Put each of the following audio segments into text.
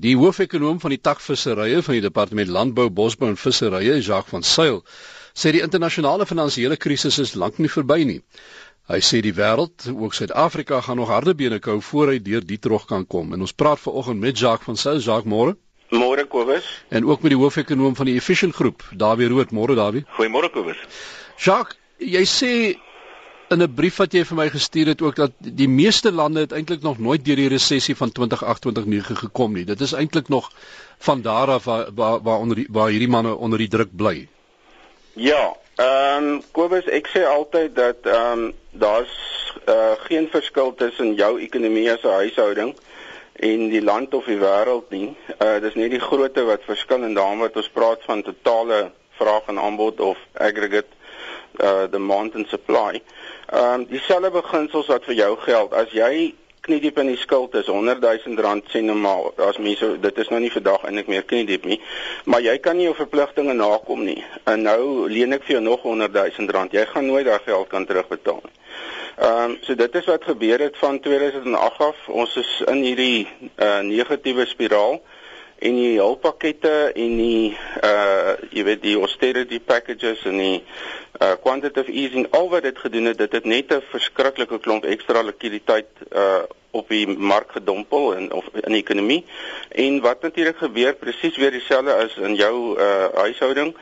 Die hoofekonoom van die tak visserye van die Departement Landbou, Bosbou en Visserye, Jacques van Sail, sê die internasionale finansiële krisis is lank nie verby nie. Hy sê die wêreld, ook Suid-Afrika, gaan nog harde bene kou voor hy deur die trog kan kom. En ons praat vanoggend met Jacques van Sail, Jacques môre. Môre Kobus. En ook met die hoofekonoom van die Efficient Groep, Dawie Rood. Môre Dawie. Goeiemôre Kobus. Jacques, jy sê in 'n brief wat jy vir my gestuur het ook dat die meeste lande het eintlik nog nooit deur die resessie van 2028 gekom nie. Dit is eintlik nog van daar af waar waar waar, onder die, waar hierdie manne onder die druk bly. Ja, ehm um, Kobus, ek sê altyd dat ehm um, daar's uh, geen verskil tussen jou ekonomie as 'n huishouding en die land of die wêreld nie. Uh dis net die grootte wat verskil en daarom wat ons praat van totale vraag en aanbod of aggregate uh demand and supply. Ehm um, dieselfde beginsels wat vir jou geld. As jy kniediep in die skuld is 100 000 rand sê normaal. Daar's mense dit is nou nie vandag eintlik meer kniediep nie. Maar jy kan nie jou verpligtinge nakom nie. En nou leen ek vir jou nog 100 000 rand. Jy gaan nooit daai geld kan terugbetaal nie. Ehm um, so dit is wat gebeur het van 2008 af. Ons is in hierdie uh negatiewe spiraal en die hulppakkette en die uh jy weet die austerity packages en die uh quantitative easing al wat dit gedoen het dit het net 'n verskriklike klomp ekstra likwiditeit uh op die mark gedompel en of in die ekonomie en wat natuurlik gebeur presies weer dieselfde as in jou uh huishouding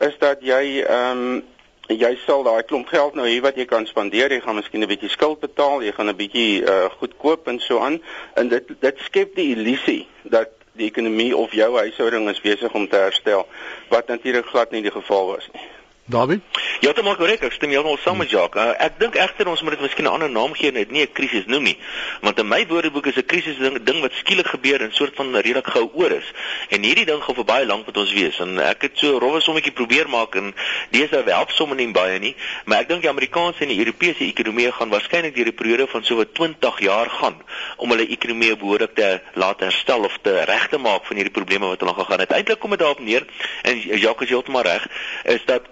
is dat jy ehm um, jy sal daai klomp geld nou hier wat jy kan spandeer jy gaan miskien 'n bietjie skuld betaal jy gaan 'n bietjie uh goedkoop en so aan. En dit dit skep die illusie dat die ekonomie of jou huishouding is besig om te herstel wat natuurlik glad nie die geval was nie. David? Ja, dit maak korrek. Ek stem heeltemal saam met Jacques. Uh, ek dink egter ons moet dit miskien 'n ander naam gee en dit nie 'n krisis noem nie. Want in my woordeboek is 'n krisis 'n ding, ding wat skielik gebeur en soort van redelik gou oor is. En hierdie ding gaan vir baie lank met ons wees. En ek het so 'n rowwe sommetjie probeer maak en dis nou help sommer nie baie nie, maar ek dink die Amerikaanse en die Europese ekonomie gaan waarskynlik deur 'n periode van so wat 20 jaar gaan om hulle ekonomie behoorlik te laat herstel of te regte maak van hierdie probleme wat hulle gegaan het. Uiteindelik kom dit daarop neer en Jacques is heeltemal reg, is dat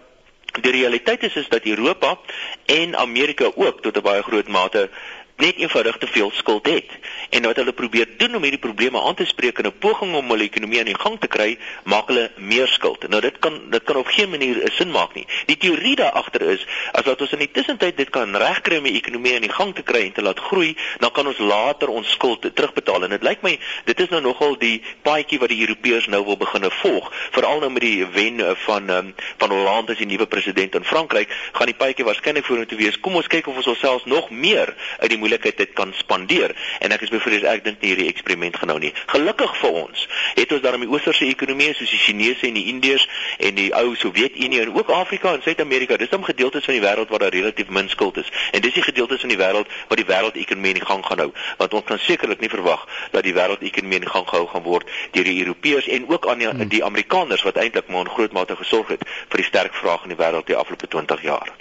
Die realiteit is is dat Europa en Amerika ook tot 'n baie groot mate net eenvoudig te veel skuld het. En wat hulle probeer doen om hierdie probleme aan te spreek in 'n poging om hulle ekonomie aan die gang te kry, maak hulle meer skuld. Nou dit kan dit kan op geen manier 'n sin maak nie. Die teorie daar agter is as wat ons in die tussentyd dit kan regkry om die ekonomie aan die gang te kry en te laat groei, dan kan ons later ons skuld terugbetaal. En dit lyk my dit is nou nogal die paadjie wat die Europeërs nou wil begine volg, veral nou met die wen van um, van Hollande as die nuwe president in Frankryk, gaan die paadjie waarskynlik vorentoe wees. Kom ons kyk of ons onsself nog meer uit die moeilikheid dit kan spandeer en ek is bevrees ek dink nie hierdie eksperiment gaan nou nie. Gelukkig vir ons het ons daarmee oosterse ekonomieë soos die Chinese en die Indiërs en die ou Sowjetunie en ook Afrika en Suid-Amerika. Dis dan gedeeltes van die wêreld waar daar relatief min skuld is. En dis die gedeeltes van die wêreld waar die wêreldekonomie in gang gaan hou. Want ons kan sekerlik nie verwag dat die wêreldekonomie in gang gehou gaan word deur die Europeërs en ook aan die, hmm. die Amerikaners wat eintlik maar in groot mate gesorg het vir die sterk vraag in die wêreld die afgelope 20 jaar.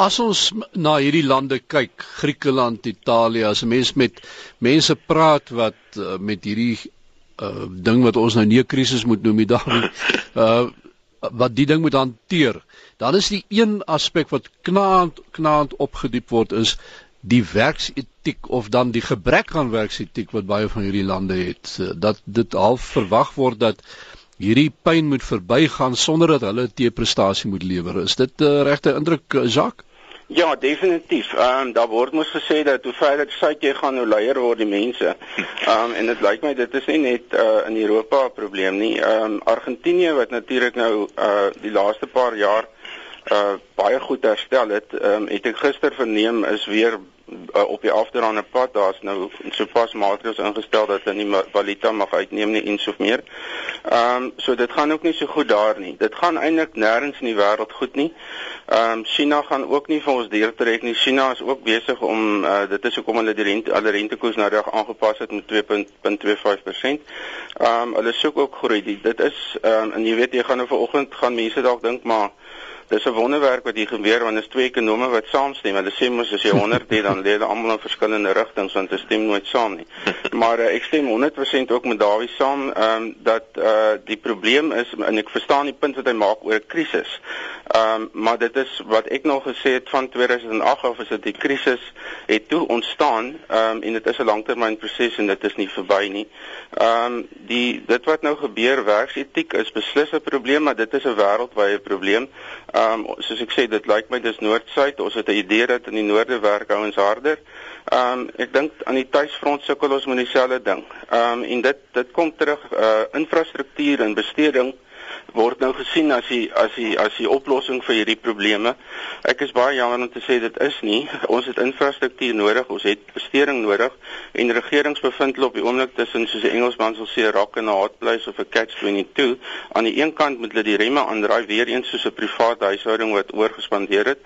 As ons na hierdie lande kyk, Griekeland, Italië, as 'n mens met mense praat wat uh, met hierdie uh, ding wat ons nou nie 'n krisis moet noem nie, dan uh, wat die ding moet hanteer, dan is die een aspek wat knaand knaand opgediep word is die werksetiek of dan die gebrek aan werksetiek wat baie van hierdie lande het dat dit half verwag word dat hierdie pyn moet verbygaan sonder dat hulle 'n teeprestasie moet lewer. Is dit 'n uh, regte indruk, Jacques? Ja, definitief. Ehm um, daar word mos gesê dat hoe verder suid jy gaan, hoe luier word die mense. Ehm um, en dit lyk my dit is nie net uh, in Europa 'n probleem nie. Ehm um, Argentinië wat natuurlik nou uh die laaste paar jaar uh baie goed herstel het, ehm um, het ek gister verneem is weer uh, op die afdraande pad. Daar's nou sopas maatreëls ingestel dat hulle nie valuta mag uitneem nie en so meer. Ehm um, so dit gaan ook nie so goed daar nie. Dit gaan eintlik nêrens in die wêreld goed nie. Ehm um, China gaan ook nie vir ons deurtrek nie. China is ook besig om uh, dit is hoekom hulle die rente alle rentekoers nou reg aangepas het met 2.25%. Ehm um, hulle soek ook groei. Dit is ehm um, en jy weet jy gaan nou vanoggend gaan mense dalk dink maar dis 'n wonderwerk wat hier gebeur want is twee ekonome wat saamstem. Hulle sê mos as jy 100 het dan lê hulle almal in verskillende rigtings want hulle stem nooit saam nie. Maar uh, ek stem 100% ook met Dawie saam ehm um, dat uh die probleem is en ek verstaan die punt wat hy maak oor 'n krisis. Ehm um, maar dit is wat ek nog gesê het van 2008 af is dit die krisis het toe ontstaan ehm um, en dit is 'n langtermynproses en dit is nie verby nie. Ehm um, die dit wat nou gebeur werksetiek is beslis 'n probleem maar dit is 'n wêreldwye probleem. Ehm um, soos ek sê dit lyk my dis noord-suid. Ons het 'n idee dat in die noorde werk ouens harder. Ehm um, ek dink aan die tuisfront sukkel ons met dieselfde ding. Ehm um, en dit dit kom terug uh infrastruktuur en besteding word nou gesien as die as die as die oplossing vir hierdie probleme. Ek is baie jammer om te sê dit is nie. Ons het infrastruktuur nodig, ons het besteding nodig en regerings bevind hulle op die oomblik tussen soos die Engelsman sal sê rock and a hard place of a catch 22. Aan die een kant moet hulle die remme aandraai weer eens soos 'n private huishouding wat oorgespandeer het.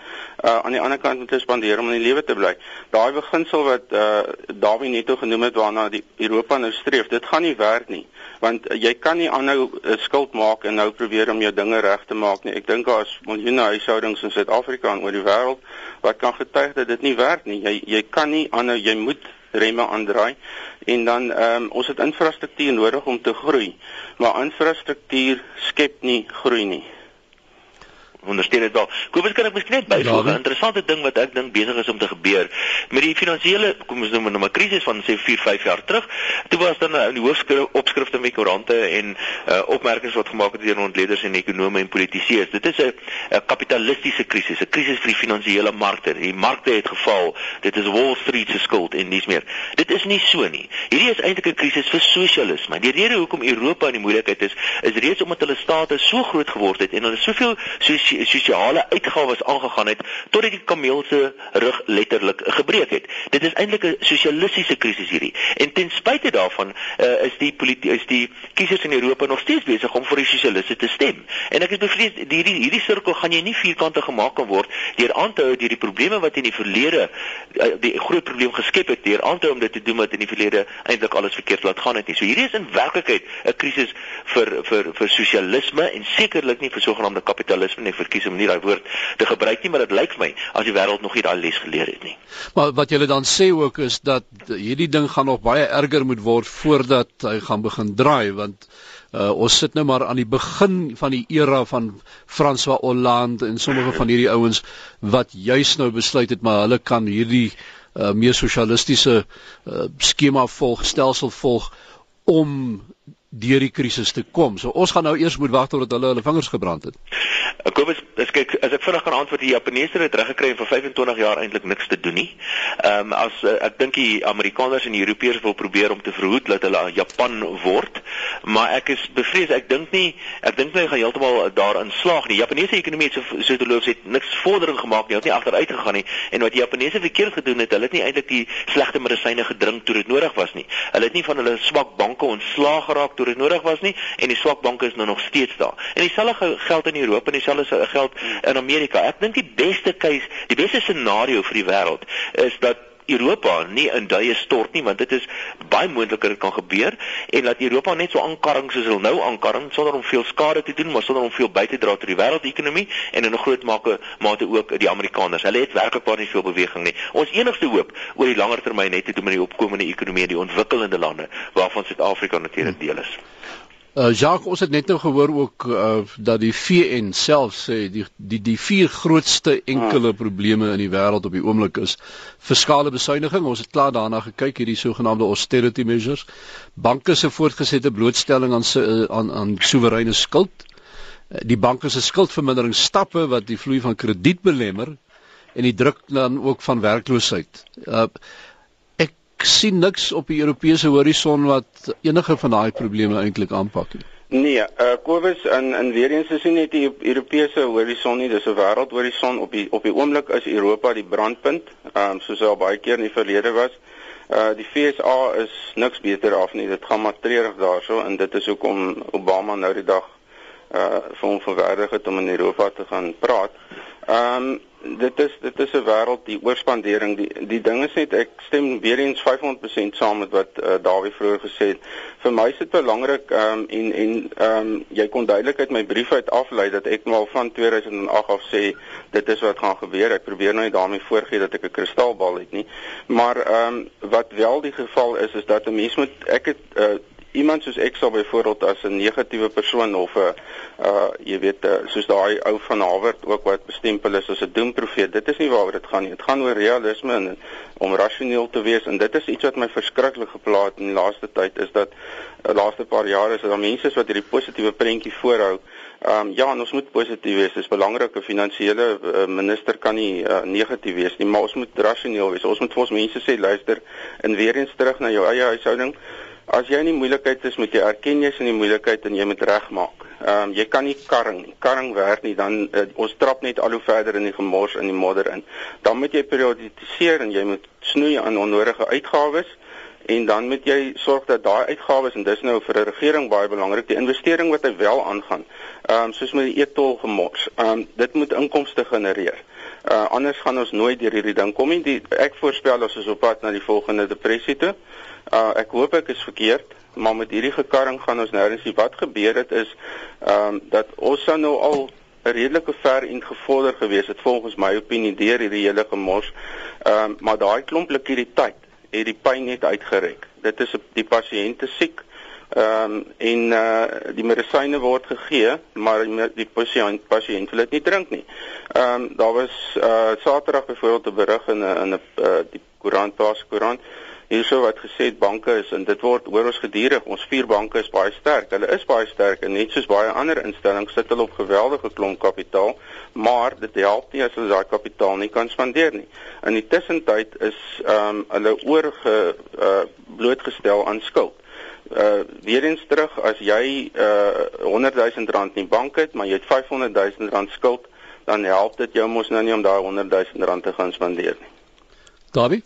Uh aan die ander kant moet hulle spandeer om in die lewe te bly. Daai beginsel wat uh Dawie net genoem het waarna die Europa nou streef, dit gaan nie werk nie want jy kan nie aanhou uh, skuld maak en nou probeer om jou dinge reg te maak nie. Ek dink daar is miljoene huishoudings in Suid-Afrika en oor die wêreld wat kan getuig dat dit nie werk nie. Jy jy kan nie aanhou jy moet remme aandraai en dan ehm um, ons het infrastruktuur nodig om te groei. Maar infrastruktuur skep nie groei nie ondersteun dit wel. Kobus kan ek miskien net byvoeg 'n interessante ding wat ek dink besig is om te gebeur met die finansiële kom ons noem nou 'n krisis van sê 4, 5 jaar terug. Toe was dan in die hoofskrif opskrifte met koerante en uh, opmerkings wat gemaak het deur ontleeders en ekonome en politiseërs. Dit is 'n kapitalistiese krisis, 'n krisis vir die finansiële markte. Die markte het geval. Dit is Wall Street se skuld en dis meer. Dit is nie so nie. Hierdie is eintlik 'n krisis vir sosialisme. Die rede hoekom Europa in die moeilikheid is, is reeds omdat hulle state so groot geword het en hulle soveel soos sosiale uitgawes aangegaan het totdat die kameel se rug letterlik gebreek het. Dit is eintlik 'n sosialistiese krisis hierdie. En ten spyte daarvan uh, is die is die kiesers in Europa nog steeds besig om vir die sosialiste te stem. En ek is bevrees hierdie hierdie sirkel gaan jy nie vierkante gemaak kan word deur aan te hou deur die probleme wat in die verlede uh, die groot probleem geskep het deur aan te hou om dit te doen wat in die verlede eintlik alles verkeerd laat gaan het nie. So hierdie is in werklikheid 'n krisis vir vir vir sosialisme en sekerlik nie vir sogenaamde kapitalisme nie verkies om nie daai woord te gebruik nie, maar dit lyk vir my as die wêreld nog nie daai les geleer het nie. Maar wat julle dan sê ook is dat hierdie ding gaan nog baie erger moet word voordat hy gaan begin draai want uh, ons sit nou maar aan die begin van die era van François Hollande en sommige van hierdie ouens wat juis nou besluit het maar hulle kan hierdie uh, meer sosialistiese uh, skema volg, stelsel volg om deur die krisis te kom. So ons gaan nou eers moet wag totdat hulle hulle vingers gebrand het. Ek kom as kyk as ek vinnig kan antwoord die Japaneese het reggekry vir 25 jaar eintlik niks te doen nie. Ehm um, as uh, ek dink die Amerikaners en die Europeërs wil probeer om te verhoed dat hulle Japan word, maar ek is bevrees ek dink nie ek dink hulle gaan heeltemal daarin slaag nie. Die Japaneese ekonomie het so so te loof het niks vordering gemaak nie, het nie agteruit gegaan nie en wat die Japaneese verkeerd gedoen het, hulle het nie eintlik die slegte medisyne gedrink toe dit nodig was nie. Hulle het nie van hulle swak banke ontslaag geraak toe dit nodig was nie en die swak banke is nou nog steeds daar. En dieselfde geld in Europa en dieselfde geld in Amerika. Ek dink die beste keuse, die beste scenario vir die wêreld is dat Europa nie in duie stort nie want dit is baie moontliker dit kan gebeur en dat Europa net so aankarring soos hulle nou aankarring sonder om veel skade te doen maar sonder om veel by te dra tot die wêreldekonomie en in 'n groot mate mate ook die Amerikaners. Hulle het werklik baie nie veel beweging nie. Ons enigste hoop oor die langer termyn net te doen met die opkomende ekonomie in die ontwikkelende lande waarvan Suid-Afrika natuurlik deel is. Uh Jacques, ons het net nou gehoor ook uh dat die VN self sê die die die vier grootste enkele ah. probleme in die wêreld op die oomblik is fiskale besuiniging. Ons het klaar daarna gekyk hierdie sogenaamde austerity measures, banke se voortgesette blootstelling aan uh, aan aan soewereine skuld, die banke se skuldvermindering stappe wat die vloei van krediet belemmer en die druk dan ook van werkloosheid. Uh sien niks op die Europese horison wat enige van daai probleme eintlik aanpak nie. Nee, uh Kobus in in weer eens is nie net die Europese horison nie, dis 'n wêreldhorison op die op die oomblik is Europa die brandpunt, um soos al baie keer in die verlede was. Uh die FSA is niks beter af nie. Dit gaan maar treurig daarso en dit is hoekom Obama nou die dag uh vir hom verwerdig het om in Europa te gaan praat. Ehm um, dit is dit is 'n wêreld die oorspandering die die ding is net ek stem weer eens 500% saam met wat uh, Dawie vroeër gesê het. Vir my is dit belangrik ehm um, en en ehm um, jy kon duidelik uit my brief uit aflei dat ek nou al van 2008 af sê dit is wat gaan gebeur. Ek probeer nou nie daarmee voorgee dat ek 'n kristalbal het nie. Maar ehm um, wat wel die geval is is dat 'n mens moet ek het uh, iemand soos ek sal byvoorbeeld as 'n negatiewe persoon of 'n uh jy weet uh, soos daai ou van Hawert ook wat bestempel is as 'n doemprofeet. Dit is nie waaroor dit gaan nie. Dit gaan oor realisme en om rasioneel te wees en dit is iets wat my verskriklik geplaat in die laaste tyd is dat uh, laaste paar jare is daar mense wat hierdie positiewe prentjie voorhou. Ehm um, ja, ons moet positief wees. Dit is belangrik 'n finansiële uh, minister kan nie uh, negatief wees nie, maar ons moet rasioneel wees. Ons moet vir ons mense sê luister en weer eens terug na jou eie huishouding. As jy in die moeilikheid is, moet jy erken jy's in die moeilikheid en jy moet regmaak. Ehm um, jy kan nie karring nie. Karring werk nie, dan uh, ons trap net al hoe verder in die gemors in die modder in. Dan moet jy periodiseer en jy moet snoei aan onnodige uitgawes en dan moet jy sorg dat daai uitgawes en dis nou vir 'n regering baie belangrik, die investering wat hy wel aangaan. Ehm um, soos met die e-tol gemors. Ehm um, dit moet inkomste genereer. Uh anders gaan ons nooit deur hierdie ding kom nie. Die, ek voorspel ons is op pad na die volgende depressie toe. Uh ek hoop ek is verkeerd, maar met hierdie gekarring gaan ons nêrens nie. Wat gebeur het is ehm um, dat ons sou nou al 'n redelike ver en gevorder gewees het volgens my opinie deur hierdie hele gemors. Ehm um, maar daai klomp likwiditeit het die pyn net uitgerek. Dit is die pasiënte siek. Ehm um, en uh die medisyne word gegee, maar die pasiënt pasiënt wil dit nie drink nie. Ehm um, daar was uh Saterdag byvoorbeeld 'n berig in 'n in 'n uh, die koerant pas koerant hierso wat gesê het banke is en dit word hoor ons gedurig ons vier banke is baie sterk. Hulle is baie sterk en net soos baie ander instellings sit hulle op geweldige klomp kapitaal, maar dit help nie as hulle daai kapitaal nie kan spandeer nie. In die tussentyd is ehm um, hulle oorge uh, blootgestel aan skuld. Uh weer eens terug as jy uh 100 000 rand in die bank het, maar jy het 500 000 rand skuld, dan help dit jou mos nou nie om daai 100 000 rand te gaan spandeer nie. Dawie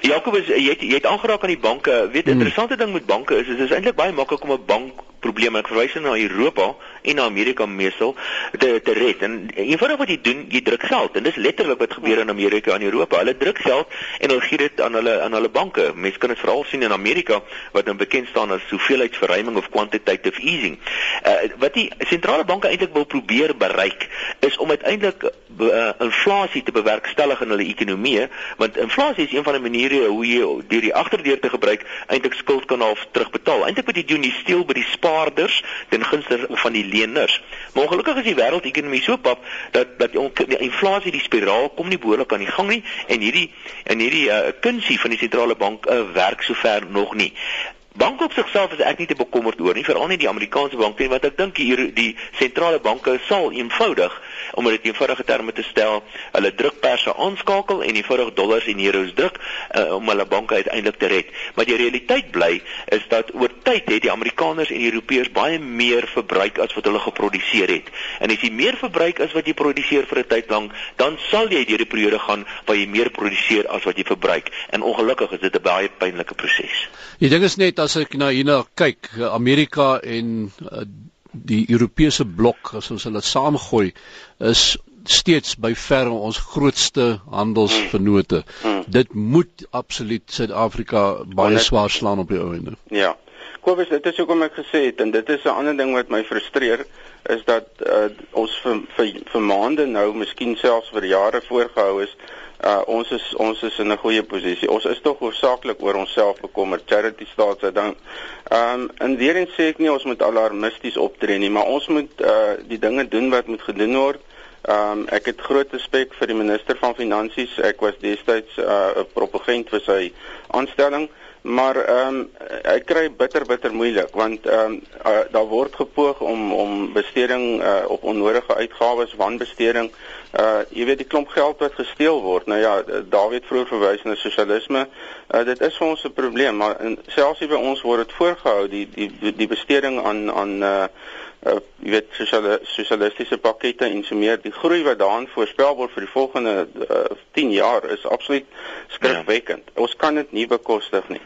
Jakobus, jy het jy het aangeraak aan die banke. Weet, hmm. interessante ding met banke is is dit is eintlik baie maklik om 'n bank probleme. Ek verwys nou na Europa en na Amerika meestal te te red. En eenvoudig wat jy doen, jy druk geld en dis letterlik wat gebeur in Amerika en Europa. Hulle druk geld en hulle gee dit aan hulle aan hulle banke. Mense kan dit veral sien in Amerika wat nou bekend staan as hoeveelheidsverruiming of quantitative easing. Uh, wat die sentrale banke eintlik wil probeer bereik is om uiteindelik uh, inflasie te bewerkstellig in hulle ekonomie, want inflasie is een van die maniere hoe jy deur die agterdeur te gebruik eintlik skuld kan half terugbetaal. Eintlik wat jy doen, jy steel by die spaarders ten gunste van die leners. Maar ongelukkig is die wêreldekonomie so pap dat dat die inflasie die spiraal kom nie behoorlik aan die gang nie en hierdie en hierdie uh, kunsie van die sentrale bank uh, werk sover nog nie. Banke op sigself is ek nie te bekommerd oor nie, veral nie die Amerikaanse banke nie, want ek dink hier die sentrale banke sal eenvoudig om dit in eenvoudige terme te stel, hulle drukperse aanskakel en eenvoudig dollars en euros druk uh, om hulle banke uiteindelik te red. Maar die realiteit bly is dat oor tyd het die Amerikaners en die Europeërs baie meer verbruik as wat hulle geproduseer het. En as jy meer verbruik as wat jy produseer vir 'n tyd lank, dan sal jy deur die periode gaan waar jy meer produseer as wat jy verbruik. En ongelukkig is dit 'n baie pynlike proses. Die ding is net as ek na hierna kyk, Amerika en uh, die Europese blok as ons hulle saamgooi, is steeds by ver ons grootste handelsvennote. Hmm. Dit moet absoluut Suid-Afrika baie swaar slaan op die einde. Ja. Kobus, dit is hoekom ek gesê het en dit is 'n ander ding wat my frustreer is dat uh, ons vir, vir vir maande nou, miskien selfs vir jare voorgehou is uh, ons is ons is in 'n goeie posisie. Ons is tog hoofsaaklik oor onsself bekommerd. Charity staats het dan ehm um, en weer eens sê ek nie ons moet alarmisties optree nie, maar ons moet uh, die dinge doen wat moet gedoen word. Ehm um, ek het groot respek vir die minister van finansies. Ek was destyds 'n uh, propagent vir sy aanstelling maar ehm um, hy kry bitter bitter moeilik want ehm um, uh, daar word gepoog om om besteding uh, op onnodige uitgawes, wanbesteding. Uh jy weet die klomp geld wat gesteel word. Nou ja, David vroeër verwys na sosialisme. Uh dit is vir ons 'n probleem, maar in, selfs hier by ons word dit voorgehou die die die besteding aan aan uh uh jy weet sosiale sosialistiese pakkette en so meer die groei wat daarin voorspel word vir die volgende uh, 10 jaar is absoluut skrikwekkend. Ja. Ons kan dit nie bekostig nie.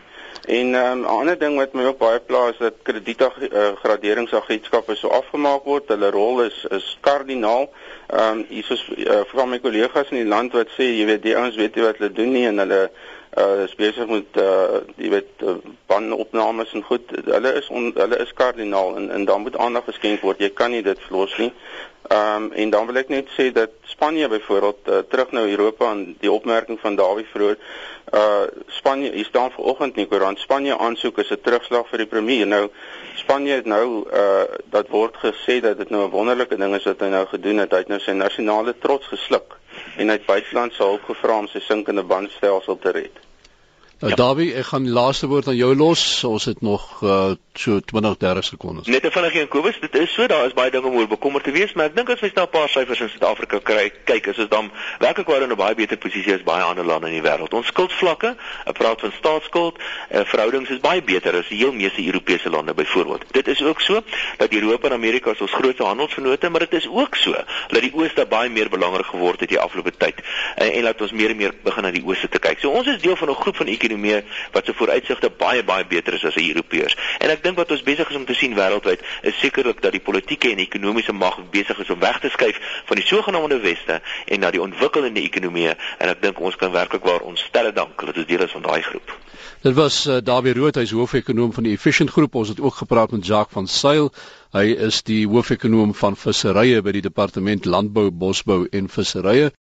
En ehm, 'n um, ander ding wat my ook baie pla is dat kredietgraderingsagentskappe so afgemaak word. Hulle rol is is kardinaal. Ehm um, hier is uh, van my kollegas in die land wat sê jy weet die ouens weet nie wat hulle doen nie en hulle uh is besig met uh jy weet uh, banopnames en goed hulle is on, hulle is kardinaal en en dan moet aandag geskenk word jy kan nie dit verlos nie Ehm um, en dan wil ek net sê dat Spanje byvoorbeeld uh, terug nou Europa en die opmerking van Dawie vroeër uh Spanje hier staan vanoggend nie koerant Spanje aansoek is 'n terugslag vir die premier. Nou Spanje het nou uh dat word gesê dat dit nou 'n wonderlike ding is wat hy nou gedoen het. Hy het nou sy nasionale trots gesluk en hy het buiteland se hulp gevra om sy sinkende bandstelsel te red. Nou ja. Davie, ek gaan die laaste woord aan jou los. Ons het nog uh, so 20, 30 sekondes. Net vinnig een Kobus, dit is so daar is baie dinge om oor bekommerd te wees, maar ek dink as jy nou 'n paar syfers in Suid-Afrika kry, kyk, is ons dan werklik waar in 'n baie beter posisie as baie ander lande in die wêreld. Ons skuldvlakke, ek praat van staatsskuld, uh, verhoudings is baie beter as die heel meeste Europese lande byvoorbeeld. Dit is ook so dat Europa en Amerika is ons grootste handelsvennote, maar dit is ook so dat die ooste baie meer belangrik geword het die afgelope tyd uh, en laat ons meer en meer begin na die ooste te kyk. So ons is deel van 'n groep van ekonomieë wat se vooruitsigte baie baie beter is as die Europeërs. En ek dink wat ons besig is om te sien wêreldwyd is sekerlik dat die politieke en ekonomiese mag besig is om weg te skuif van die sogenaamde weste en na die ontwikkelende ekonomieë en ek dink ons kan werklik waar ons stelle dank dat ons deel is van daai groep. Dit was uh, Dawie Rood, hy's hoofekonoom van die Efficient Groep. Ons het ook gepraat met Jacques van Sail. Hy is die hoofekonoom van visserye by die Departement Landbou, Bosbou en Visserye.